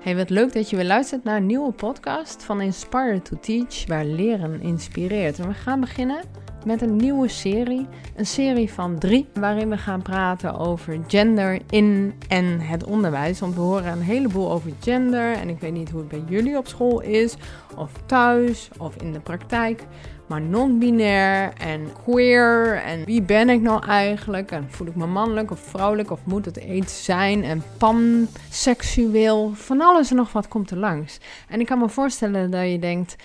Hey, wat leuk dat je weer luistert naar een nieuwe podcast van Inspire to Teach, waar leren inspireert. En we gaan beginnen met een nieuwe serie, een serie van drie, waarin we gaan praten over gender in en het onderwijs. Want we horen een heleboel over gender en ik weet niet hoe het bij jullie op school is, of thuis, of in de praktijk maar non-binair en queer. En wie ben ik nou eigenlijk? En voel ik me mannelijk of vrouwelijk? Of moet het iets zijn? En panseksueel? Van alles en nog wat komt er langs. En ik kan me voorstellen dat je denkt...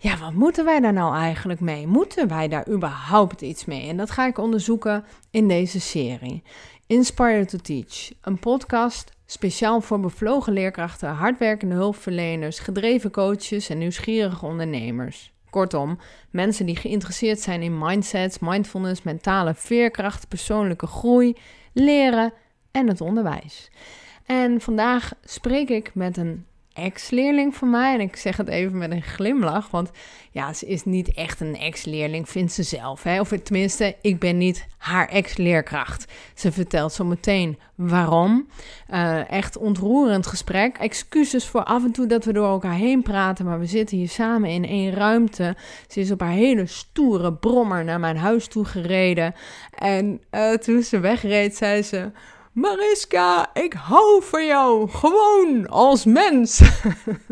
Ja, wat moeten wij daar nou eigenlijk mee? Moeten wij daar überhaupt iets mee? En dat ga ik onderzoeken in deze serie. Inspire to Teach, een podcast speciaal voor bevlogen leerkrachten, hardwerkende hulpverleners, gedreven coaches en nieuwsgierige ondernemers. Kortom, mensen die geïnteresseerd zijn in mindsets, mindfulness, mentale veerkracht, persoonlijke groei, leren en het onderwijs. En vandaag spreek ik met een ex-leerling van mij. En ik zeg het even met een glimlach, want ja, ze is niet echt een ex-leerling, vindt ze zelf. Hè? Of tenminste, ik ben niet haar ex-leerkracht. Ze vertelt zo meteen waarom. Uh, echt ontroerend gesprek. Excuses voor af en toe dat we door elkaar heen praten, maar we zitten hier samen in één ruimte. Ze is op haar hele stoere brommer naar mijn huis toe gereden. En uh, toen ze wegreed, zei ze... Mariska, ik hou van jou. Gewoon als mens.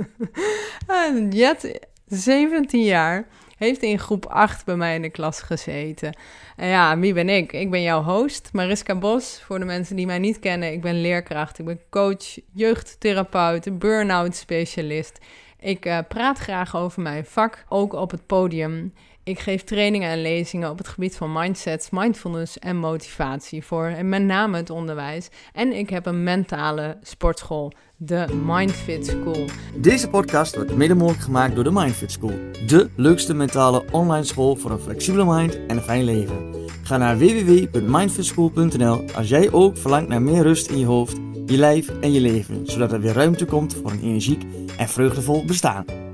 en Jet, 17 jaar, heeft in groep 8 bij mij in de klas gezeten. En ja, wie ben ik? Ik ben jouw host, Mariska Bos. Voor de mensen die mij niet kennen, ik ben leerkracht, ik ben coach, jeugdtherapeut, burn-out specialist. Ik uh, praat graag over mijn vak, ook op het podium. Ik geef trainingen en lezingen op het gebied van mindsets, mindfulness en motivatie voor en met name het onderwijs. En ik heb een mentale sportschool, de Mindfit School. Deze podcast wordt mede mogelijk gemaakt door de Mindfit School, de leukste mentale online school voor een flexibele mind en een fijn leven. Ga naar www.mindfitschool.nl als jij ook verlangt naar meer rust in je hoofd, je lijf en je leven, zodat er weer ruimte komt voor een energiek en vreugdevol bestaan.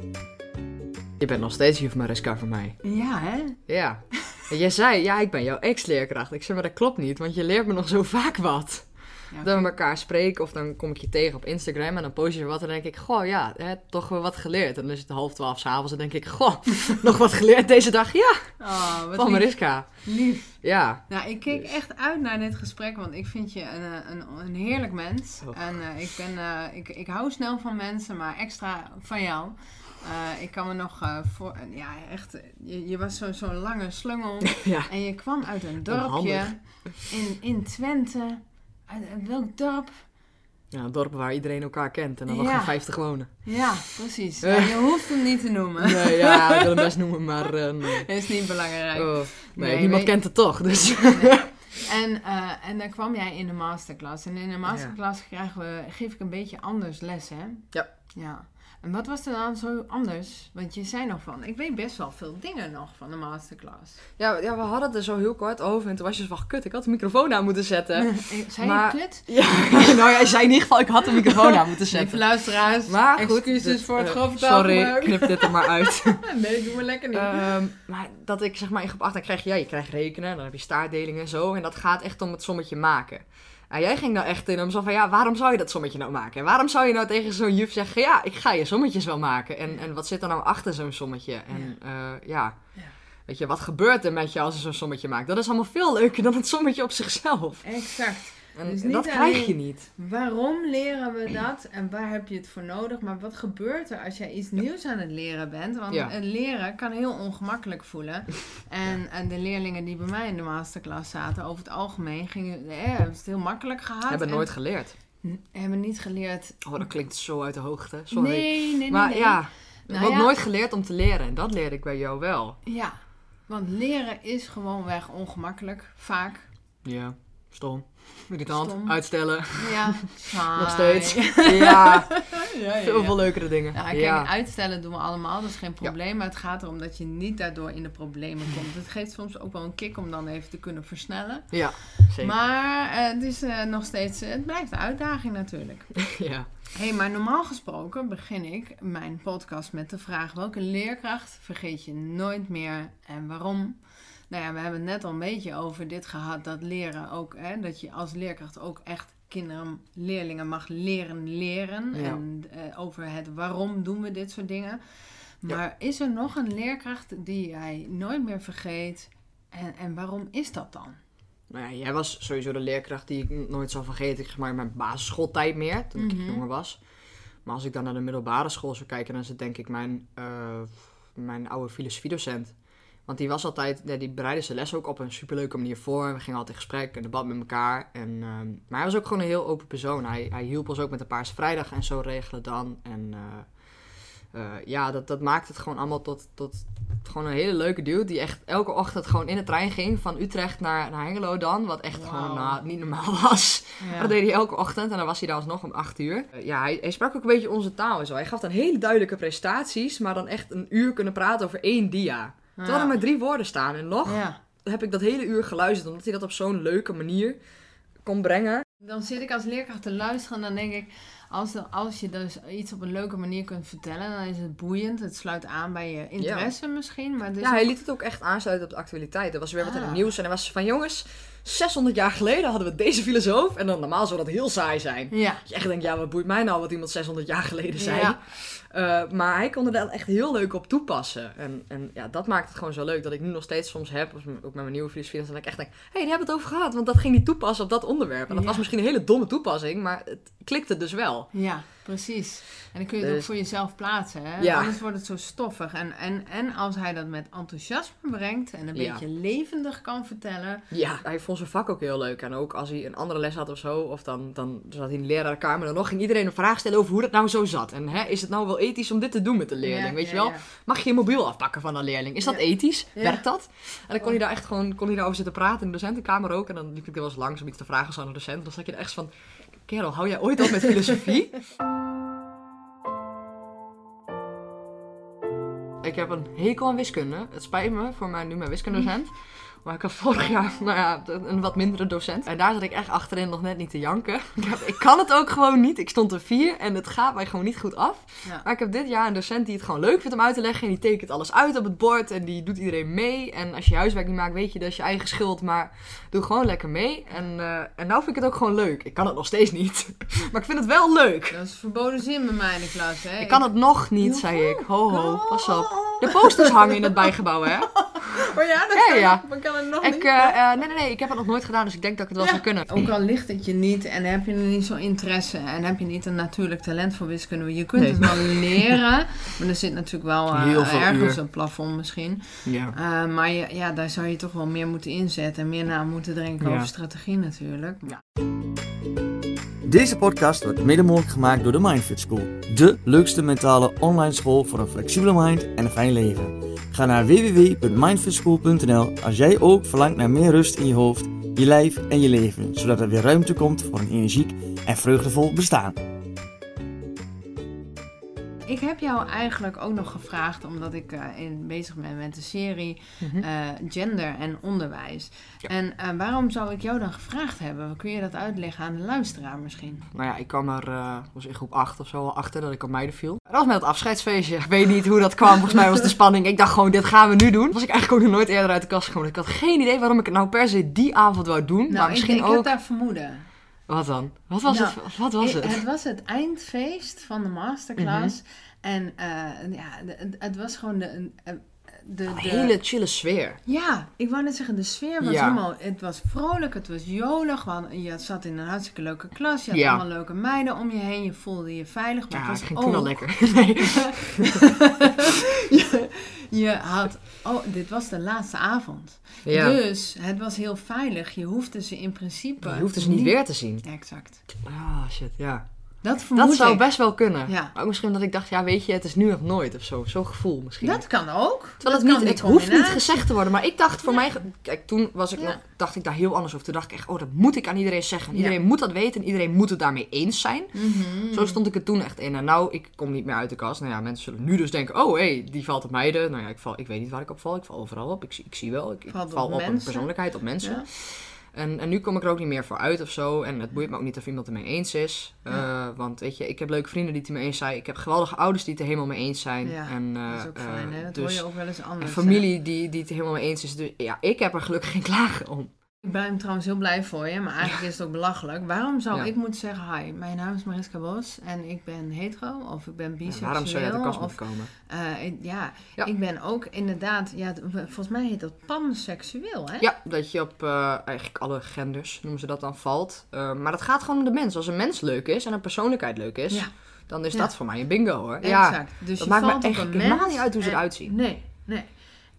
Je bent nog steeds juf Mariska voor mij. Ja, hè? Ja. En jij zei, ja, ik ben jouw ex-leerkracht. Ik zei, maar dat klopt niet, want je leert me nog zo vaak wat. Ja, dat we elkaar spreken of dan kom ik je tegen op Instagram en dan post je wat en dan denk ik, goh, ja, hè, toch weer wat geleerd. En dan is het half twaalf s'avonds en denk ik, goh, nog wat geleerd deze dag? Ja, oh, wat van Mariska. Lief. Ja. Nou, ik keek echt uit naar dit gesprek, want ik vind je een, een, een heerlijk mens. Oh. En uh, ik, ben, uh, ik, ik hou snel van mensen, maar extra van jou. Uh, ik kan me nog uh, voor, ja, echt, je, je was zo'n zo lange slungel. ja. En je kwam uit een dorpje in, in Twente. Uit, uit welk dorp? Ja, een dorp waar iedereen elkaar kent en dan nog Ja. geen 50 wonen. Ja, precies. Ja, je hoeft hem niet te noemen. Nee, ja, ik wil hem best noemen, maar uh, nee. Is niet belangrijk. Oh, nee, Nee, niemand weet- kent het toch, dus... En, eh, en dan kwam jij in de masterclass. En in de masterclass krijgen we, geef ik een beetje anders les, hè? Ja. Ja. En wat was er dan zo anders? Want je zei nog van, ik weet best wel veel dingen nog van de masterclass. Ja, ja, we hadden het er zo heel kort over en toen was je zo van, kut, ik had de microfoon aan moeten zetten. zei maar- je kut? Ja, nou jij zei in ieder geval, ik had de microfoon aan moeten Lieve zetten. luisteraars, Maar goed, excuses dus, voor het eh, grove Sorry, knip dit er maar uit. nee, doe maar lekker niet. Ehm, maar dat ik zeg maar in groep 8, dan krijg je, ja, je krijgt rekenen, dan heb je staartdelingen en zo. En dat gaat echt om het sommetje maken. En jij ging nou echt in om zo van, ja, waarom zou je dat sommetje nou maken? En waarom zou je nou tegen zo'n juf zeggen, ja, ik ga je sommetjes wel maken. En, en wat zit er nou achter zo'n sommetje? En ja. ja, Ja. weet je, wat gebeurt er met je als je zo'n sommetje maakt? Dat is allemaal veel leuker dan het sommetje op zichzelf. exact. En Dus dat krijg je niet. Waarom leren we dat en waar heb je het voor nodig? Maar wat gebeurt er als jij iets nieuws aan het leren bent? Want Ja. het leren kan heel ongemakkelijk voelen. En, en de leerlingen die bij mij in de masterclass zaten, over het algemeen, gingen, eh, hebben het heel makkelijk gehad. hebben en nooit geleerd. hebben niet geleerd. Oh, dat klinkt zo uit de hoogte. Sorry. Nee, nee, nee. maar nee. ja, Nou wordt ja. nooit geleerd om te leren. En dat leerde ik bij jou wel. Ja, want leren is gewoonweg ongemakkelijk, vaak. Ja, stom. Irritant. Uitstellen. Ja, Nog steeds. ja, ja, ja, veel ja. veel leukere dingen. Kijk, ja. uitstellen doen we allemaal, dat is geen probleem. Maar het gaat erom dat je niet daardoor in de problemen komt. Het geeft soms ook wel een kick om dan even te kunnen versnellen. ja, zeker. Maar eh, het is eh, nog steeds, eh, het blijft een uitdaging natuurlijk. ja. Hé, hey, maar normaal gesproken begin ik mijn podcast met de vraag: welke leerkracht vergeet je nooit meer en waarom? Nou ja, we hebben het net al een beetje over dit gehad, dat leren ook, hè, dat je als leerkracht ook echt kinderen, leerlingen mag leren leren. Ja. En eh, over het waarom doen we dit soort dingen. Maar is er nog een leerkracht die jij nooit meer vergeet? En, en waarom is dat dan? Nou ja, jij was sowieso de leerkracht die ik nooit zal vergeten. Ik zeg maar in mijn basisschooltijd meer, toen ik Mhm. jonger was. Maar als ik dan naar de middelbare school zou kijken, dan is het denk ik mijn, eh, mijn oude filosofiedocent. Want die was altijd, die bereidde zijn les ook op een superleuke manier voor. We gingen altijd in gesprek en debat met elkaar. En, ehm, maar hij was ook gewoon een heel open persoon. Hij, hij hielp ons ook met de Paarse Vrijdag en zo regelen dan. En eh, eh, ja, dat, dat maakt het gewoon allemaal tot, tot gewoon een hele leuke dude. Die echt elke ochtend gewoon in de trein ging van Utrecht naar, naar Hengelo dan. Wat echt gewoon nou, niet normaal was. Dat deed hij elke ochtend en dan was hij daar alsnog om 8 uur. Eh, ja, hij, hij sprak ook een beetje onze taal en zo. Hij gaf dan hele duidelijke prestaties, maar dan echt een uur kunnen praten over één dia. Terwijl er maar drie woorden staan. En nog heb ik dat hele uur geluisterd, omdat hij dat op zo'n leuke manier kon brengen. Dan zit ik als leerkracht te luisteren en dan denk ik, als, als je dus iets op een leuke manier kunt vertellen, dan is het boeiend. Het sluit aan bij je interesse misschien. Maar dus Ja, hij liet het ook echt aansluiten op de actualiteit. Er was weer wat in het Ah. nieuws en hij was van jongens, 600 jaar geleden hadden we deze filosoof. En dan normaal zou dat heel saai zijn. Ja. Dat je echt denkt, ja, wat boeit mij nou wat iemand 600 jaar geleden zei. Ja. Eh, maar hij kon er dan echt heel leuk op toepassen. En, en ja, dat maakt het gewoon zo leuk dat ik nu nog steeds soms heb, ook met mijn nieuwe filosofie, dat ik echt denk, hé, hey, daar hebben we het over gehad. Want dat ging niet toepassen op dat onderwerp. En dat Ja. was misschien een hele domme toepassing, maar het klikte dus wel. Ja, precies. En dan kun je het ook Dus- voor jezelf plaatsen. Hè? Ja. Anders wordt het zo stoffig. En, en, en als hij dat met enthousiasme brengt en een Ja. beetje levendig kan vertellen. Ja, hij vond zijn vak ook heel leuk. En ook als hij een andere les had of zo, of dan, dan zat hij in de lerarenkamer, en dan ging iedereen een vraag stellen over hoe dat nou zo zat. En hè, is het nou wel ethisch om dit te doen met de leerling? Ja, Weet je wel? Mag je je mobiel afpakken van een leerling? Is dat ethisch? Werkt dat? En dan kon hij daar echt gewoon kon hij daarover zitten praten in de docentenkamer ook. En dan liep ik er wel eens langs om iets te vragen aan de docent. Dan zat je er echt van, kerel, hou jij ooit op met filosofie? Ik heb een hekel aan wiskunde. Het spijt me voor mijn, nu mijn wiskundedocent. Maar ik had vorig jaar nou ja, een wat mindere docent. En daar zat ik echt achterin nog net niet te janken. Ik, heb- ik kan het ook gewoon niet. Ik stond er vier en het gaat mij gewoon niet goed af. Ja. Maar ik heb dit jaar een docent die het gewoon leuk vindt om uit te leggen. En die tekent alles uit op het bord. En die doet iedereen mee. En als je huiswerk niet maakt, weet je dat is je eigen schuld. Maar doe gewoon lekker mee. En, eh, en nou vind ik het ook gewoon leuk. Ik kan het nog steeds niet. Maar ik vind het wel leuk. Dat is verboden zin bij mij in de klas. Hè? Ik kan het nog niet, zei ik. Ho ho, pas op. De posters hangen in het bijgebouw, hè? Oh ja, dat Ja, ja. Het nog Ik, niet. eh, eh, nee, nee, nee, ik heb het nog nooit gedaan, dus ik denk dat ik het wel zou kunnen. Ook al ligt het je niet en heb je er niet zo interesse en heb je niet een natuurlijk talent voor wiskunde, je kunt Nee. het wel leren, maar er zit natuurlijk wel eh, Heel veel ergens uur. een plafond misschien. Ja. Eh, maar je, ja, daar zou je toch wel meer moeten inzetten en meer na moeten denken Ja. over strategie natuurlijk. Ja. Deze podcast wordt mede mogelijk gemaakt door de Mindfit School. De leukste mentale online school voor een flexibele mind en een fijn leven. Ga naar www.mindfitschool.nl als jij ook verlangt naar meer rust in je hoofd, je lijf en je leven. Zodat er weer ruimte komt voor een energiek en vreugdevol bestaan. Ik heb jou eigenlijk ook nog gevraagd, omdat ik eh, in, bezig ben met de serie Mhm. eh, Gender en Onderwijs. Ja. En eh, waarom zou ik jou dan gevraagd hebben? Kun je dat uitleggen aan de luisteraar misschien? Nou ja, ik kwam er, was in groep 8 of zo al achter dat ik op meiden viel. Dat was met het afscheidsfeestje. Ik weet niet hoe dat kwam. Volgens mij was de spanning. Ik dacht gewoon, dit gaan we nu doen. Was ik eigenlijk ook nog nooit eerder uit de kast gekomen. Ik had geen idee waarom ik het nou per se die avond wou doen. maar Nou, misschien ik, ik ook... heb daar vermoeden. Wat dan? Wat was Nou, het? Wat was het? het was het eindfeest van de masterclass. Mhm. En eh, ja, het, was gewoon de... een- de, Een de hele chille sfeer. Ja, ik wou net zeggen, de sfeer was Ja. helemaal... Het was vrolijk, het was jolig. want Je zat in een hartstikke leuke klas. Je had Ja. allemaal leuke meiden om je heen. Je voelde je veilig. Maar Ja, het was ging toen al ook- lekker. Nee. je, je had... Oh, dit was de laatste avond. Ja. Dus het was heel veilig. Je hoefde ze in principe... Je hoeft dus niet weer te zien. Exact. Ah, shit, ja. Dat zou ik. best wel kunnen. Ja. Maar ook misschien omdat ik dacht, ja, weet je, het is nu of nooit of zo. Zo'n gevoel misschien. Dat kan ook. Terwijl Dat het, kan niet, het hoeft niet gezegd te worden. Maar ik dacht voor mij... Kijk, toen was ik Ja. nog, dacht ik daar heel anders over. Toen dacht ik echt, oh, dat moet ik aan iedereen zeggen. Iedereen moet dat weten en iedereen moet het daarmee eens zijn. Mhm. Zo stond ik er toen echt in. En nou, ik kom niet meer uit de kast. Nou ja, mensen zullen nu dus denken, oh, hé, hey, die valt op meiden. Nou ja, ik, val, ik weet niet waar ik op val. Ik val overal op. Ik, zie- ik zie wel. Ik, ik Valt op val op, een persoonlijkheid, op mensen. En, en nu kom ik er ook niet meer voor uit of zo. En het boeit me ook niet of iemand het mee eens is. Eh, want weet je, ik heb leuke vrienden die het ermee eens zijn. Ik heb geweldige ouders die het er helemaal mee eens zijn. Ja, en, eh, Dat is ook eh, fijn, hè? Dat dus, hoor je ook wel eens en anders. hè? familie die, die het er helemaal mee eens is. Dus ja, ik heb er gelukkig geen klagen om. Ik ben trouwens heel blij voor je, maar eigenlijk is het ook belachelijk. Waarom zou Ja. ik moeten zeggen, hi, mijn naam is Mariska Bos en ik ben hetero of ik ben Ja, biseksueel. waarom zou je uit de kast moeten komen? eh, ik- ja, Ja. ik ben ook inderdaad, ja, volgens mij heet dat panseksueel, hè? Ja, dat je op eh, eigenlijk alle genders, noemen ze dat dan, valt. Eh, maar dat gaat gewoon om de mens. Als een mens leuk is en een persoonlijkheid leuk is, Ja. dan is Ja. dat voor mij een bingo hoor. Ja. Dus dat je maakt valt echt helemaal niet uit hoe ze eruit zien. Nee, nee.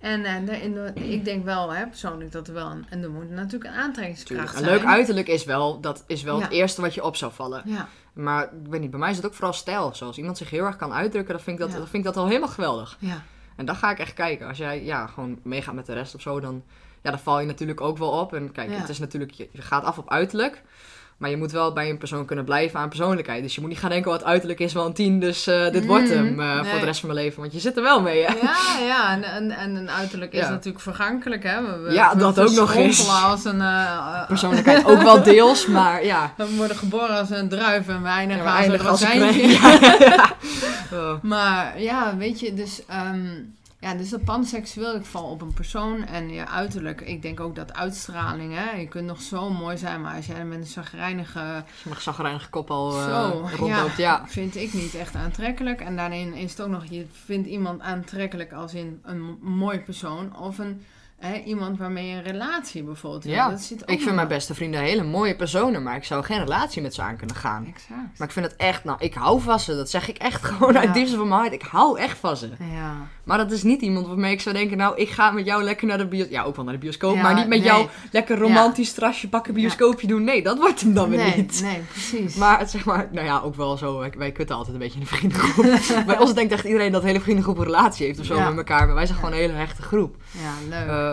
En eh, ik denk wel, hè, persoonlijk, dat er wel een... En er moet natuurlijk een aantrekkingskracht Tuurlijk. Een zijn. leuk uiterlijk is wel, dat is wel Ja. het eerste wat je op zou vallen. Ja, Maar ik weet niet, bij mij is het ook vooral stijl. Zoals iemand zich heel erg kan uitdrukken, dan vind ik dat, Ja. dan vind ik dat al helemaal geweldig. ja. En dan ga ik echt kijken. Als jij ja, gewoon meegaat met de rest of zo, dan, ja, dan val je natuurlijk ook wel op. En kijk, het is natuurlijk, je gaat af op uiterlijk. Maar je moet wel bij een persoon kunnen blijven aan persoonlijkheid. Dus je moet niet gaan denken, het uiterlijk is wel een 10, dus eh, dit wordt Mhm. hem eh, voor de rest van mijn leven. Want je zit er wel mee, hè? Ja, ja, en, en, en een uiterlijk is Ja. natuurlijk vergankelijk, hè. We, we- Ja, we dat ook nog eens. als een... eh, Persoonlijkheid ook wel deels, maar ja. we worden geboren als een druif en we eindigen Ja, we als eindigen een. Ja, ja. Oh. Maar ja, weet je, dus, ehm, ja, dus dat panseksueel, ik val op een persoon en je uiterlijk. Ik denk ook dat uitstraling, hè. Je kunt nog zo mooi zijn, maar als jij met een zagrijnige... Als je mag zagrijnige kop al eh, rondloopt, ja. Vind ik niet echt aantrekkelijk. En daarin is het ook nog, je vindt iemand aantrekkelijk als in een mo- mooi persoon of een, hè, iemand waarmee je een relatie bijvoorbeeld hebt. Ja, Dat zit Ik vind mijn beste vrienden hele mooie personen, maar ik zou geen relatie met ze aan kunnen gaan. Exact. Maar ik vind het echt, nou, ik hou van ze. Dat zeg ik echt gewoon uit Ja. diepste van mijn hart. Ik hou echt van ze. Ja. Maar dat is niet iemand waarmee ik zou denken, nou, ik ga met jou lekker naar de bioscoop. Ja, ook wel naar de bioscoop, Ja, maar niet met nee. jou lekker romantisch trasje pakken, bioscoopje doen. Nee, dat wordt hem dan weer nee, niet. nee, precies. Maar zeg maar, nou ja, ook wel zo. Wij, wij kutten altijd een beetje in de vriendengroep. Bij ons denkt echt iedereen dat de hele vriendengroep een relatie heeft of zo met elkaar. Maar wij zijn gewoon een hele hechte groep. ja, leuk. Eh,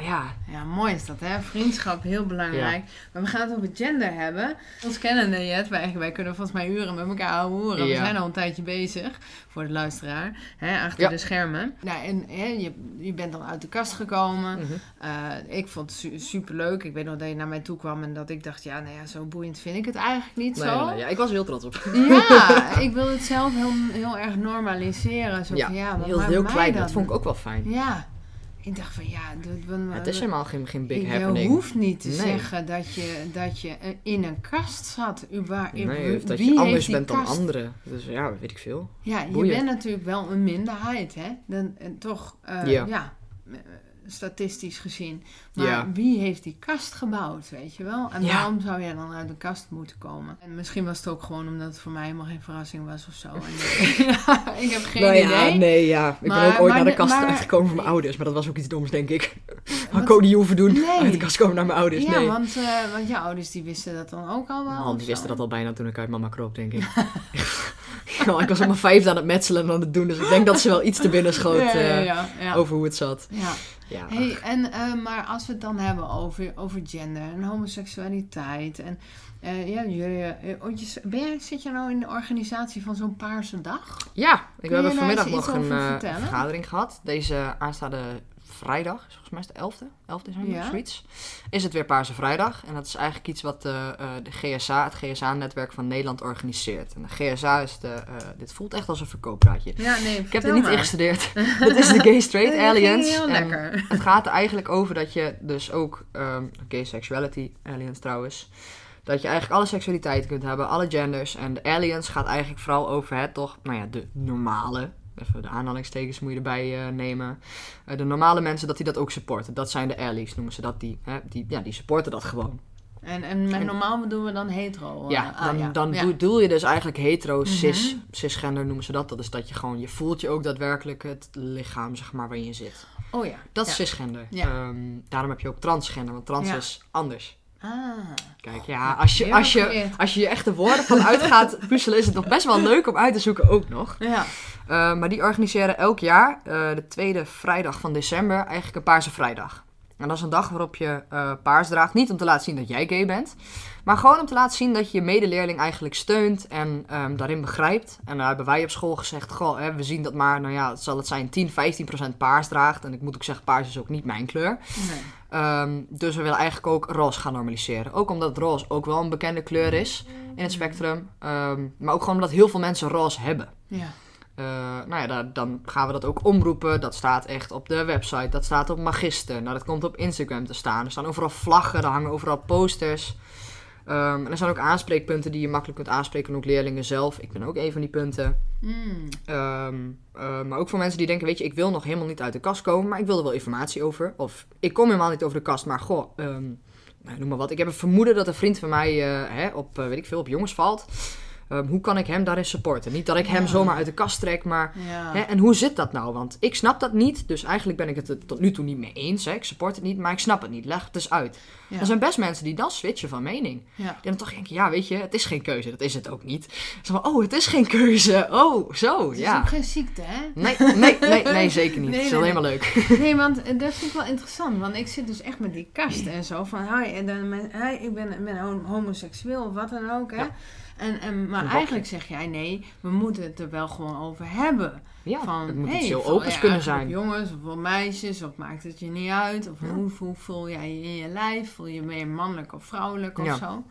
ja, Ja, mooi is dat, hè? Vriendschap, heel belangrijk. Maar we gaan het over gender hebben. Ons kennen Jet, wij, wij kunnen volgens mij uren met elkaar horen. We zijn al een tijdje bezig, voor de luisteraar, hè, achter Ja. de schermen. Nou, en hè, je, je bent dan uit de kast gekomen. mhm. Eh, ik vond het su super leuk. Ik weet nog dat je naar mij toe kwam en dat ik dacht, ja, nou ja, zo boeiend vind ik het eigenlijk niet nee, zo. nee, ja, ik was er heel trots op. Ja, ik wil het zelf heel, heel erg normaliseren. Zo Ja, van, ja heel, heel klein. Dat vond ik ook wel fijn. Ja, ik dacht van, ja, Ja, het is helemaal geen, geen big je happening. hoeft niet te Nee. zeggen dat je, dat je eh, in een kast zat. Waar, Nee, of dat wie je anders bent dan anderen. Dus ja, weet ik veel. Ja, je bent natuurlijk wel een minderheid, hè? Dan, en toch, eh, Ja. ja, eh, statistisch gezien. Maar Ja. wie heeft die kast gebouwd, weet je wel? En Ja. waarom zou jij dan uit een kast moeten komen? En misschien was het ook gewoon omdat het voor mij helemaal geen verrassing was of zo. Ja, ik heb geen nou ja, idee. nee, ja. Ik Maar- ben ook ooit maar naar de de- kast maar- gekomen van mijn ouders. Maar dat was ook iets doms, denk ik. Had ik ook niet hoeven doen. Nee. Uit de kast komen naar mijn ouders. ja, nee. want, eh, want je ouders die wisten dat dan ook al wel. Of die wisten dat al bijna toen ik uit mama kroop, denk ik. Ja, ik was op mijn vijfde aan het metselen en aan het doen. Dus ik denk dat ze wel iets te binnen schoot eh, ja, ja. over hoe het zat. Ja. Hey, en, eh, maar als we het dan hebben over, over gender en homoseksualiteit en eh, ja, jullie, eh, je- ben jij, zit je nou in de organisatie van zo'n paarse dag? Ja, ik we hebben daar vanmiddag nog een vergadering gehad. Deze aanstaande vrijdag, is volgens mij is het 11e, 11 december Ja. zoiets, is het weer Paarse Vrijdag. En dat is eigenlijk iets wat eh, eh, de GSA, het GSA-netwerk van Nederland, organiseert. En de GSA is de, eh, dit voelt echt als een verkooppraatje. Ja, nee, Ik heb er niet ingestudeerd. Het is de Gay Straight Alliance. heel En lekker. Het gaat er eigenlijk over dat je dus ook, ehm gay sexuality alliance trouwens, dat je eigenlijk alle seksualiteit kunt hebben, alle genders. En de alliance gaat eigenlijk vooral over het toch, nou ja, de normale, even de aanhalingstekens moet je erbij eh, nemen. Eh, de normale mensen, dat die dat ook supporten. Dat zijn de allies, noemen ze dat. Die, hè, die, ja, die supporten dat gewoon. En, en met normaal bedoelen we dan hetero? eh, Ja, ah, dan, ja. dan ja. doe- doel je dus eigenlijk hetero, Mhm. cis, cisgender noemen ze dat. Dat is dat je gewoon, je voelt je ook daadwerkelijk het lichaam, zeg maar, waarin je zit. Oh ja. Dat is ja. cisgender. Ehm, daarom heb je ook transgender, want trans is anders. Ah. Kijk, ja, als je, als je, als je je echte woorden vanuit gaat puzzelen, is het nog best wel leuk om uit te zoeken ook nog. Ja. Eh, maar die organiseren elk jaar, eh, de tweede vrijdag van december, eigenlijk een Paarse Vrijdag. En dat is een dag waarop je eh, paars draagt. Niet om te laten zien dat jij gay bent. Maar gewoon om te laten zien dat je je medeleerling eigenlijk steunt en ehm, daarin begrijpt. En daar hebben wij op school gezegd, goh, hè, we zien dat maar, nou ja, het zal het zijn, 10, 15 procent paars draagt. En ik moet ook zeggen, paars is ook niet mijn kleur. Nee. Ehm, dus we willen eigenlijk ook roze gaan normaliseren. Ook omdat roze ook wel een bekende kleur is in het spectrum. Ehm, maar ook gewoon omdat heel veel mensen roze hebben. Ja. Eh, nou ja, daar- dan gaan we dat ook omroepen. Dat staat echt op de website. Dat staat op Magister. Nou, dat komt op Instagram te staan. Er staan overal vlaggen, er hangen overal posters. Ehm, en er zijn ook aanspreekpunten die je makkelijk kunt aanspreken. Ook leerlingen zelf. Ik ben ook een van die punten. Mm. Ehm, eh, maar ook voor mensen die denken, weet je, ik wil nog helemaal niet uit de kast komen, maar ik wil er wel informatie over. Of ik kom helemaal niet over de kast, maar goh, ehm, nou, noem maar wat. Ik heb een vermoeden dat een vriend van mij eh, hè, op, eh, weet ik veel, op jongens valt. Ehm, hoe kan ik hem daarin supporten? Niet dat ik hem Ja. zomaar uit de kast trek, maar Ja. Hè, en hoe zit dat nou? Want ik snap dat niet. Dus eigenlijk ben ik het tot nu toe niet mee eens. Hè. Ik support het niet, maar ik snap het niet. Leg het eens uit. Ja. Er zijn best mensen die dan switchen van mening. Die dan toch denken, ja, weet je, het is geen keuze. Dat is het ook niet. Zo van, oh, het is geen keuze. Oh, zo, Het is ja. ook geen ziekte, hè? Nee, nee, nee, nee, zeker niet. Nee, het is alleen maar leuk. Nee, want eh, dat vind ik wel interessant. Want ik zit dus echt met die kast en zo. Van, hi, en dan, hi ik ben, ben hom- homoseksueel of wat dan ook, hè. En, en, maar eigenlijk zeg jij, nee, we moeten het er wel gewoon over hebben. Ja, van, het moet hey, heel jij kunnen zijn. Jongens of meisjes, of maakt het je niet uit? Of Ja. hoe, hoe voel jij je in je lijf? Voel je meer mannelijk of vrouwelijk of Ja. zo?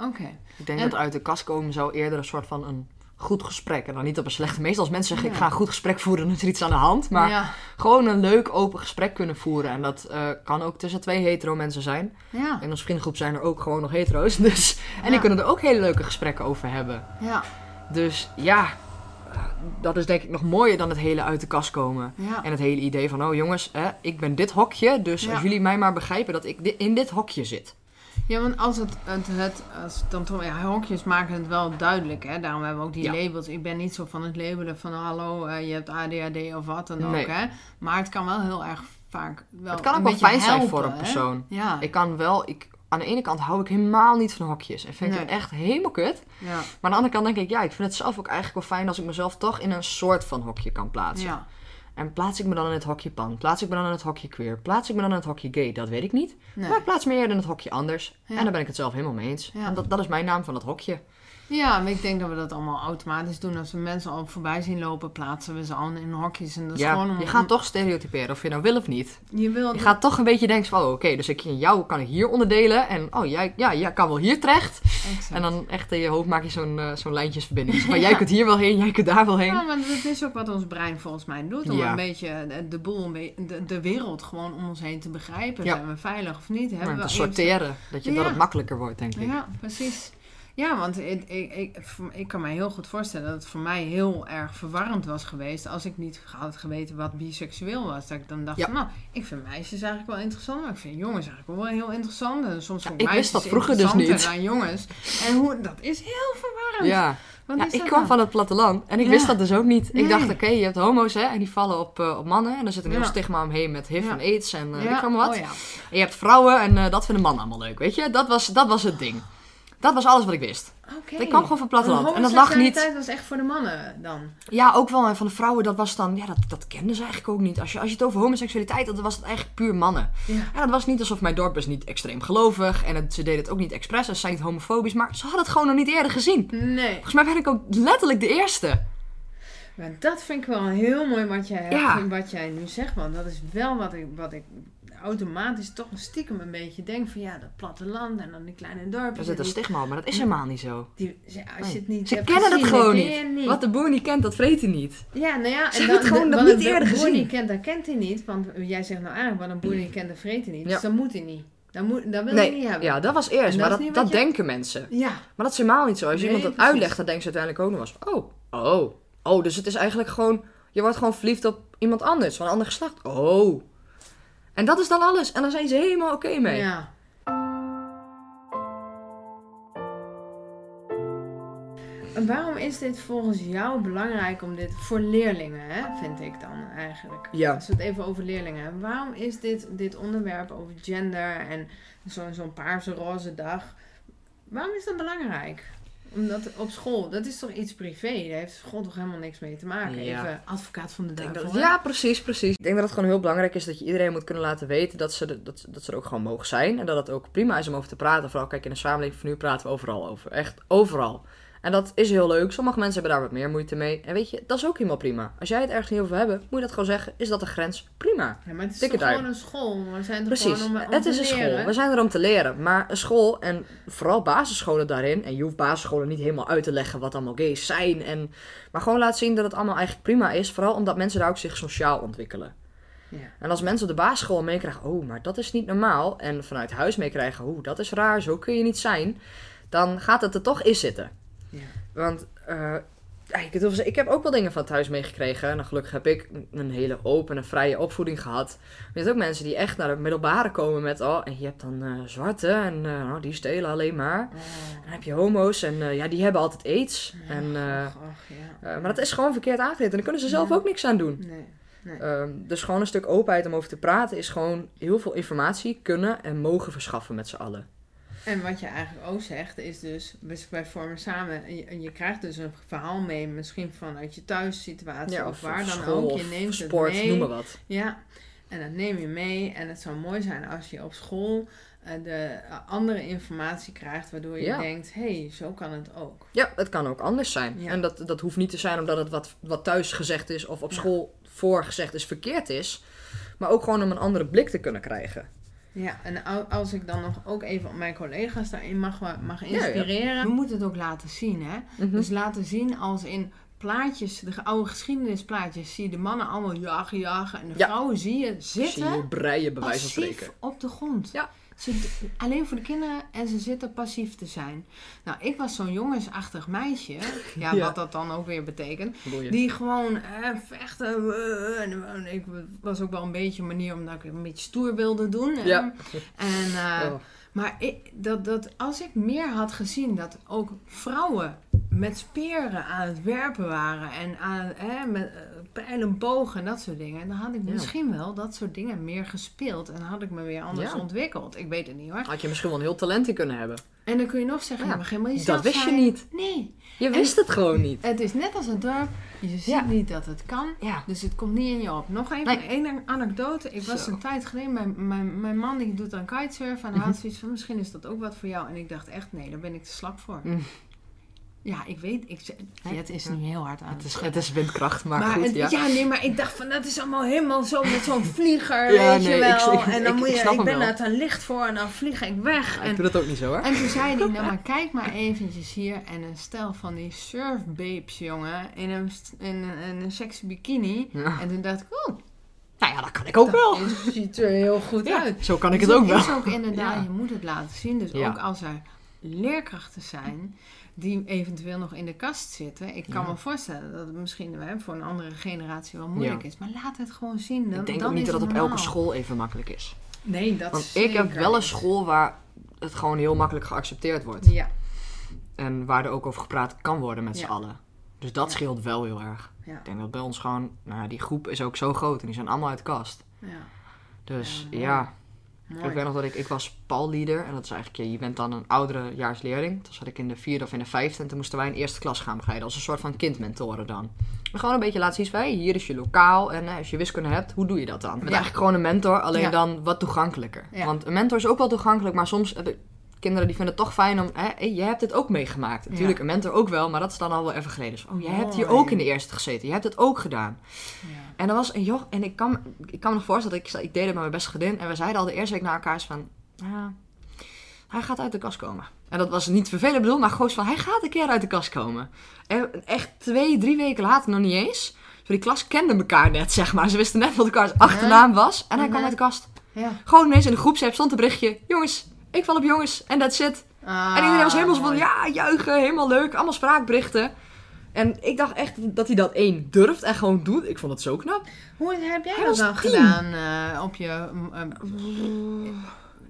Oké. Ik denk En- dat uit de kast komen zou eerder een soort van een goed gesprek. En dan niet op een slechte. Meestal als mensen zeggen, Ja. ik ga een goed gesprek voeren, dan is er iets aan de hand. Maar Ja. gewoon een leuk, open gesprek kunnen voeren. En dat eh, kan ook tussen twee hetero mensen zijn. Ja. In onze vriendengroep zijn er ook gewoon nog hetero's. Dus, en die kunnen er ook hele leuke gesprekken over hebben. Ja. Dus ja, dat is denk ik nog mooier dan het hele uit de kast komen. Ja. En het hele idee van, oh jongens, hè, ik ben dit hokje. Dus Ja. als jullie mij maar begrijpen dat ik in dit hokje zit. Ja, want als het, het, het als dan toch, ja, hokjes maken het wel duidelijk, hè. Daarom hebben we ook die Ja. labels. Ik ben niet zo van het labelen van, hallo, eh, je hebt ADHD of wat dan Nee. ook, hè. Maar het kan wel heel erg vaak wel het kan ook wel fijn zijn voor een hè. persoon. Ja, Ik kan wel, ik, aan de ene kant hou ik helemaal niet van hokjes. En vind Nee. het echt helemaal kut. ja, Maar aan de andere kant denk ik, ja, ik vind het zelf ook eigenlijk wel fijn als ik mezelf toch in een soort van hokje kan plaatsen. ja. En plaats ik me dan in het hokje pan? Plaats ik me dan in het hokje queer? Plaats ik me dan in het hokje gay? Dat weet ik niet. Nee. Maar ik plaats me eerder in het hokje anders. Ja. En daar ben ik het zelf helemaal mee eens. Ja. En dat, dat is mijn naam van dat hokje. Ja, maar ik denk dat we dat allemaal automatisch doen. Als we mensen al voorbij zien lopen, plaatsen we ze al in hokjes. En dat is ja, gewoon om, je gaat toch stereotyperen, of je nou wil of niet. Je wil Je gaat toch een beetje denken van, oh, oké, dus ik, jou kan ik hier onderdelen. En oh, jij, ja, jij kan wel hier terecht. Exact. En dan echt in je hoofd maak je zo'n eh, zo'n lijntjesverbinding. Zo van, jij kunt hier wel heen, jij kunt daar wel heen. Ja, maar dat is ook wat ons brein volgens mij doet. Om Ja. een beetje de, boel, de, de wereld gewoon om ons heen te begrijpen. Zijn we veilig of niet? Maar Hebben te we sorteren, dat, je, dat het makkelijker wordt, denk ik. Ja, precies. Ja, want ik, ik, ik, ik kan me heel goed voorstellen dat het voor mij heel erg verwarrend was geweest als ik niet had geweten wat biseksueel was. Dat ik dan dacht Ja. van, nou, ik vind meisjes eigenlijk wel interessant, maar ik vind jongens eigenlijk wel heel interessant. En soms vond ik ik wist meisjes dat vroeger dus niet. dan jongens. En hoe, dat is heel verwarrend. Ja, ja ik kwam dan? van het platteland en ik Ja. wist dat dus ook niet. Nee. Ik dacht, oké, je hebt homo's hè, en die vallen op, eh, op mannen. En er zit een heel Ja. stigma omheen met HIV Ja. en AIDS en Ja, weet ik allemaal wat. oh ja. En je hebt vrouwen en eh, dat vinden mannen allemaal leuk, weet je. Dat was, dat was het ding. Dat was alles wat ik wist. Oké. Ik kwam gewoon van het platteland. En dat lag niet... was echt voor de mannen dan. Ja, ook wel. En van de vrouwen, dat was dan... Ja, dat, dat kenden ze eigenlijk ook niet. Als je, als je het over homoseksualiteit had, dan was het eigenlijk puur mannen. Ja. En het was niet alsof mijn dorp is niet extreem gelovig. En het, ze deden het ook niet expres. Ze zijn niet homofobisch. Maar ze hadden het gewoon nog niet eerder gezien. Nee. Volgens mij ben ik ook letterlijk de eerste. Maar dat vind ik wel heel mooi wat jij, Ja. wat jij nu zegt. Want dat is wel wat ik, wat ik automatisch toch stiekem een beetje denk. Van ja, dat platteland en dan die kleine Er dorpjes. zit en een stigma op, maar dat is helemaal niet zo. die, ze- als Nee. je het niet Ze kennen het gezien, gewoon dan niet. het Wat de boer niet kent, dat vreet hij niet. Ja, nou ja. Ze hebben het gewoon nog wat niet een eerder boer gezien. niet kent, dat kent hij niet. Want jij zegt nou eigenlijk, wat een boer niet kent, dat vreet hij niet. Ja. Dus dat moet hij niet. Dat, moet, dat wil hij niet Nee, hebben. ja, dat was eerst. En maar dat dat, wat je- denken mensen. Ja. Maar dat is helemaal niet zo. Als Nee, iemand dat precies. uitlegt, dan denken ze uiteindelijk ook nog eens... Oh, oh, oh, dus het is eigenlijk gewoon... Je wordt gewoon verliefd op iemand anders, van een ander geslacht. Oh. En dat is dan alles. En dan zijn ze helemaal oké mee. Ja. En waarom is dit volgens jou belangrijk om dit voor leerlingen, hè, vind ik dan eigenlijk? Ja. Als we het even over leerlingen hebben. Waarom is dit, dit onderwerp over gender en zo- zo'n paarse roze dag, waarom is dat belangrijk? Omdat op school, dat is toch iets privé, daar heeft school toch helemaal niks mee te maken. Ja. Even advocaat van de duivel. ja, precies, precies. Ik denk dat het gewoon heel belangrijk is dat je iedereen moet kunnen laten weten dat ze, de- dat, dat ze er ook gewoon mogen zijn. En dat het ook prima is om over te praten. Vooral, kijk, in de samenleving van nu praten we overal over. Echt overal. En dat is heel leuk. Sommige mensen hebben daar wat meer moeite mee. En weet je, dat is ook helemaal prima. Als jij het ergens niet over hebben, moet je dat gewoon zeggen. Is dat een grens? Prima. Ja, maar het is toch gewoon een school. We zijn er Precies. gewoon om, om het is een school. We zijn er om te leren. Maar een school, en vooral basisscholen daarin. En je hoeft basisscholen niet helemaal uit te leggen wat allemaal gays zijn. En, maar gewoon laten zien dat het allemaal eigenlijk prima is. Vooral omdat mensen daar ook zich sociaal ontwikkelen. Ja. En als mensen op de basisschool meekrijgen, oh, maar dat is niet normaal. En vanuit huis meekrijgen, oh, dat is raar, zo kun je niet zijn. Dan gaat het er toch in zitten. Ja. Want eh, ja, ik, ik heb ook wel dingen van thuis meegekregen. En gelukkig heb ik een hele open en vrije opvoeding gehad. Maar je hebt ook mensen die echt naar de middelbare komen met... Oh, en je hebt dan eh, zwarte en eh, nou, die stelen alleen maar. Oh. Dan heb je homo's en eh, ja, die hebben altijd aids. En, eh, ja. eh, maar dat is gewoon verkeerd aangeleerd. En daar kunnen ze zelf Ja. ook niks aan doen. Nee. Ehm, dus gewoon een stuk openheid om over te praten is gewoon heel veel informatie kunnen en mogen verschaffen met z'n allen. En wat je eigenlijk ook zegt, is dus, we- wij vormen samen, en je, en je krijgt dus een verhaal mee, misschien vanuit je thuissituatie of, waar dan ook. Je neemt sport, het mee. noem maar wat. Ja, en dat neem je mee. En het zou mooi zijn als je op school eh, de eh, andere informatie krijgt, waardoor je Ja. denkt, hé, hey, zo kan het ook. Ja, het kan ook anders zijn. Ja. En dat, dat hoeft niet te zijn omdat het wat, wat thuis gezegd is of op Ja. school voorgezegd is verkeerd is. Maar ook gewoon om een andere blik te kunnen krijgen. Ja, en als ik dan nog ook even op mijn collega's daarin mag, wa- mag ja. inspireren. We moeten het ook laten zien, hè. Mhm. Dus laten zien als in plaatjes, de oude geschiedenisplaatjes, zie je de mannen allemaal jagen, jagen. En de Ja. vrouwen zie je Zie zitten je breien bij wijze van spreken. op de grond. Ja. Ze, alleen voor de kinderen en ze zitten passief te zijn. Nou, ik was zo'n jongensachtig meisje. Ja, Ja. wat dat dan ook weer betekent. Die gewoon eh, vechten. eh, en ik was ook wel een beetje een manier omdat ik een beetje stoer wilde doen. Ja. En, eh, Oh. Maar ik, dat, dat, als ik meer had gezien dat ook vrouwen met speren aan het werpen waren en aan, hè, met eh, pijlen, bogen en dat soort dingen, dan had ik Ja. misschien wel dat soort dingen meer gespeeld en had ik me weer anders Ja. ontwikkeld. Ik weet het niet hoor. Had je misschien wel een heel talent in kunnen hebben. En dan kun je nog zeggen, Ja, maar helemaal Dat wist je niet. Nee, Je wist het gewoon niet. het is net als een dorp. Je ziet Ja. niet dat het kan. Ja. Dus het komt niet in je op. Nog even Nee. één anekdote. Ik was Zo. een tijd geleden, mijn, mijn, mijn man die doet dan kitesurfen. En hij Mhm. had zoiets van, misschien is dat ook wat voor jou. En ik dacht echt, nee, daar ben ik te slap voor. Mm. Ja, ik weet, ik, het is nu heel hard aan Het is, het is windkracht, maar, Maar goed. het- ja. ja. nee, maar ik dacht van, dat is allemaal helemaal zo met zo'n vlieger, Ja, weet je nee, ik- wel. ik- en dan moet je, ik ben daar te licht voor en dan vlieg ik weg. Ja, en ik doe dat ook niet zo hoor. en toen zei hij, nou maar kijk maar eventjes hier. En een stel van die surfbabes, jongen, in een, in een, in een sexy bikini. En toen dacht ik, oh, Nou ja, dat kan ik ook wel. is- ziet er heel goed Ja, uit. zo kan ik Dus het ook wel. is ook inderdaad, Ja. je moet het laten zien. Dus Ja. ook als er leerkrachten zijn die eventueel nog in de kast zitten. Ik kan Ja. me voorstellen dat het misschien hè, voor een andere generatie wel moeilijk Ja. is. Maar laat het gewoon zien. Dan, Ik denk dan ook niet dat het op elke school even makkelijk is. Nee, dat Want ik heb wel een school waar het gewoon heel makkelijk geaccepteerd wordt. Ja, En waar er ook over gepraat kan worden met z'n Ja. allen. Dus dat scheelt wel heel erg. Ik denk dat bij ons gewoon, nou ja, die groep is ook zo groot en die zijn allemaal uit de kast. ja. Dus ja, mooi. ik weet nog dat ik, ik was palleader en dat is eigenlijk, je bent dan een oudere jaarsleerling. Toen zat ik in de vierde of in de vijfde en toen moesten wij een eerste klas gaan begeleiden als een soort van kindmentoren dan. En gewoon een beetje laten zien hey, hier is je lokaal en eh, als je wiskunde hebt, hoe doe je dat dan? Met Ja. eigenlijk gewoon een mentor, alleen Ja. dan wat toegankelijker. Ja. Want een mentor is ook wel toegankelijk, maar soms hebben kinderen die vinden het toch fijn om, hè, hey, je hebt het ook meegemaakt. Natuurlijk, Ja. een mentor ook wel, maar dat is dan al wel even geleden. Dus, oh, jij hebt hier ook in de eerste gezeten, je hebt het ook gedaan. Ja. En er was een joch, en ik kan, ik kan me nog voorstellen, dat ik, ik deed het met mijn beste vriendin. En we zeiden al de eerste week naar elkaar van, ja, hij gaat uit de kast komen. En dat was niet vervelend bedoeld, maar gewoon van, hij gaat een keer uit de kast komen. En echt twee, drie weken later, nog niet eens. Die klas kende elkaar net, zeg maar. Ze wisten net wat elkaars achternaam was. En hij kwam uit de kast. Ja. Gewoon ineens in de groepsapp stond een berichtje. Jongens, ik val op jongens. En that's it. Ah, en iedereen was helemaal zo van, ja, juichen, helemaal leuk. Allemaal spraakberichten. En ik dacht echt dat hij dat één durft en gewoon doet. Ik vond het zo knap. Hoe heb jij Hij dat dan tien. gedaan eh, op je... eh,